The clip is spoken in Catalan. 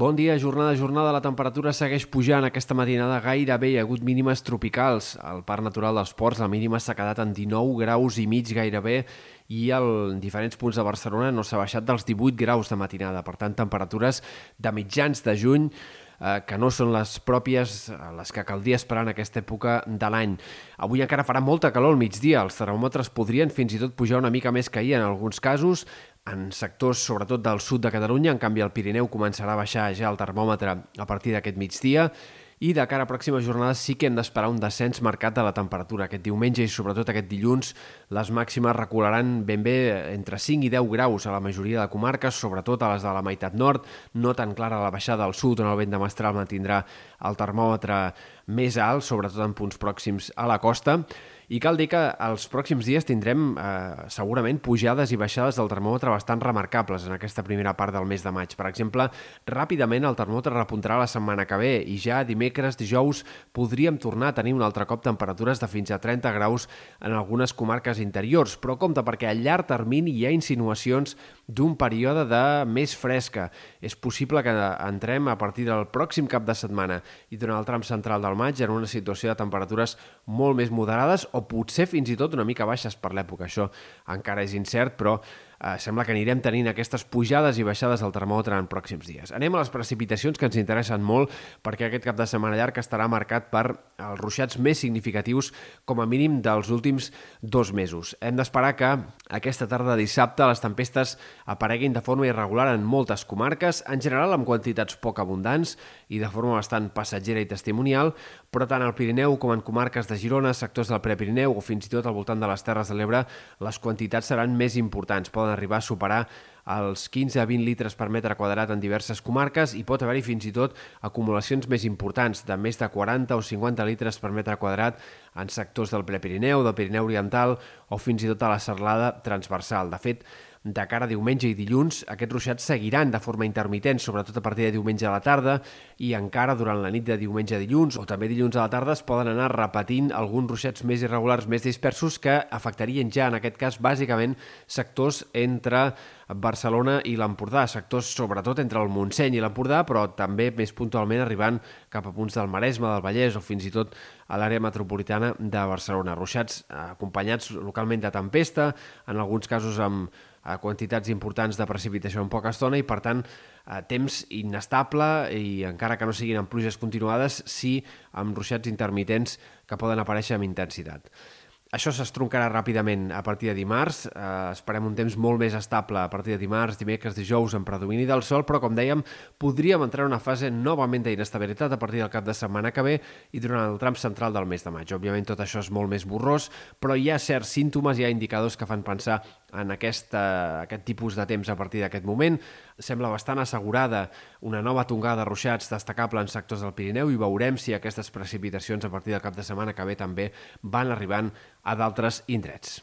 Bon dia, jornada jornada. La temperatura segueix pujant aquesta matinada gairebé. Hi ha hagut mínimes tropicals. Al Parc Natural dels Ports la mínima s'ha quedat en 19 graus i mig gairebé i en diferents punts de Barcelona no s'ha baixat dels 18 graus de matinada. Per tant, temperatures de mitjans de juny eh, que no són les pròpies, eh, les que caldria esperar en aquesta època de l'any. Avui encara farà molta calor al migdia, els termòmetres podrien fins i tot pujar una mica més que ahir en alguns casos, en sectors, sobretot del sud de Catalunya. En canvi, el Pirineu començarà a baixar ja el termòmetre a partir d'aquest migdia i de cara a pròximes jornades sí que hem d'esperar un descens marcat de la temperatura. Aquest diumenge i sobretot aquest dilluns les màximes recularan ben bé entre 5 i 10 graus a la majoria de comarques, sobretot a les de la meitat nord, no tan clara la baixada al sud on el vent de mestral mantindrà el termòmetre més alt, sobretot en punts pròxims a la costa. I cal dir que els pròxims dies tindrem eh, segurament pujades i baixades del termòmetre bastant remarcables en aquesta primera part del mes de maig. Per exemple, ràpidament el termòmetre repuntarà la setmana que ve i ja dimecres, dijous, podríem tornar a tenir un altre cop temperatures de fins a 30 graus en algunes comarques interiors. Però compte, perquè a llarg termini hi ha insinuacions d'un període de més fresca. És possible que entrem a partir del pròxim cap de setmana i durant el tram central del maig en una situació de temperatures molt més moderades o potser fins i tot una mica baixes per l'època. Això encara és incert, però eh, sembla que anirem tenint aquestes pujades i baixades del termòmetre en pròxims dies. Anem a les precipitacions que ens interessen molt perquè aquest cap de setmana llarg estarà marcat per els ruixats més significatius com a mínim dels últims dos mesos. Hem d'esperar que aquesta tarda dissabte les tempestes apareguin de forma irregular en moltes comarques, en general amb quantitats poc abundants i de forma bastant passatgera i testimonial, però tant al Pirineu com en comarques de Girona, sectors del Prepirineu o fins i tot al voltant de les Terres de l'Ebre, les quantitats seran més importants. Poden arribar a superar els 15 a 20 litres per metre quadrat en diverses comarques i pot haver-hi fins i tot acumulacions més importants de més de 40 o 50 litres per metre quadrat en sectors del Prepirineu, del Pirineu Oriental o fins i tot a la serlada transversal. De fet, de cara a diumenge i dilluns, aquests ruixats seguiran de forma intermitent, sobretot a partir de diumenge a la tarda i encara durant la nit de diumenge a dilluns o també dilluns a la tarda es poden anar repetint alguns ruixats més irregulars, més dispersos que afectarien ja, en aquest cas, bàsicament sectors entre Barcelona i l'Empordà, sectors sobretot entre el Montseny i l'Empordà, però també més puntualment arribant cap a punts del Maresme, del Vallès o fins i tot a l'àrea metropolitana de Barcelona. Ruixats acompanyats localment de tempesta, en alguns casos amb a quantitats importants de precipitació en poca estona i, per tant, a temps inestable i encara que no siguin amb pluges continuades, sí amb ruixats intermitents que poden aparèixer amb intensitat. Això s'estroncarà ràpidament a partir de dimarts. Eh, esperem un temps molt més estable a partir de dimarts, dimecres, dijous, en predomini del sol, però, com dèiem, podríem entrar en una fase novament d'inestabilitat a partir del cap de setmana que ve i durant el tram central del mes de maig. Òbviament, tot això és molt més borrós, però hi ha certs símptomes, hi ha indicadors que fan pensar en aquesta, aquest tipus de temps a partir d'aquest moment. Sembla bastant assegurada una nova tongada de ruixats destacable en sectors del Pirineu i veurem si aquestes precipitacions a partir del cap de setmana que ve també van arribant a d'altres indrets.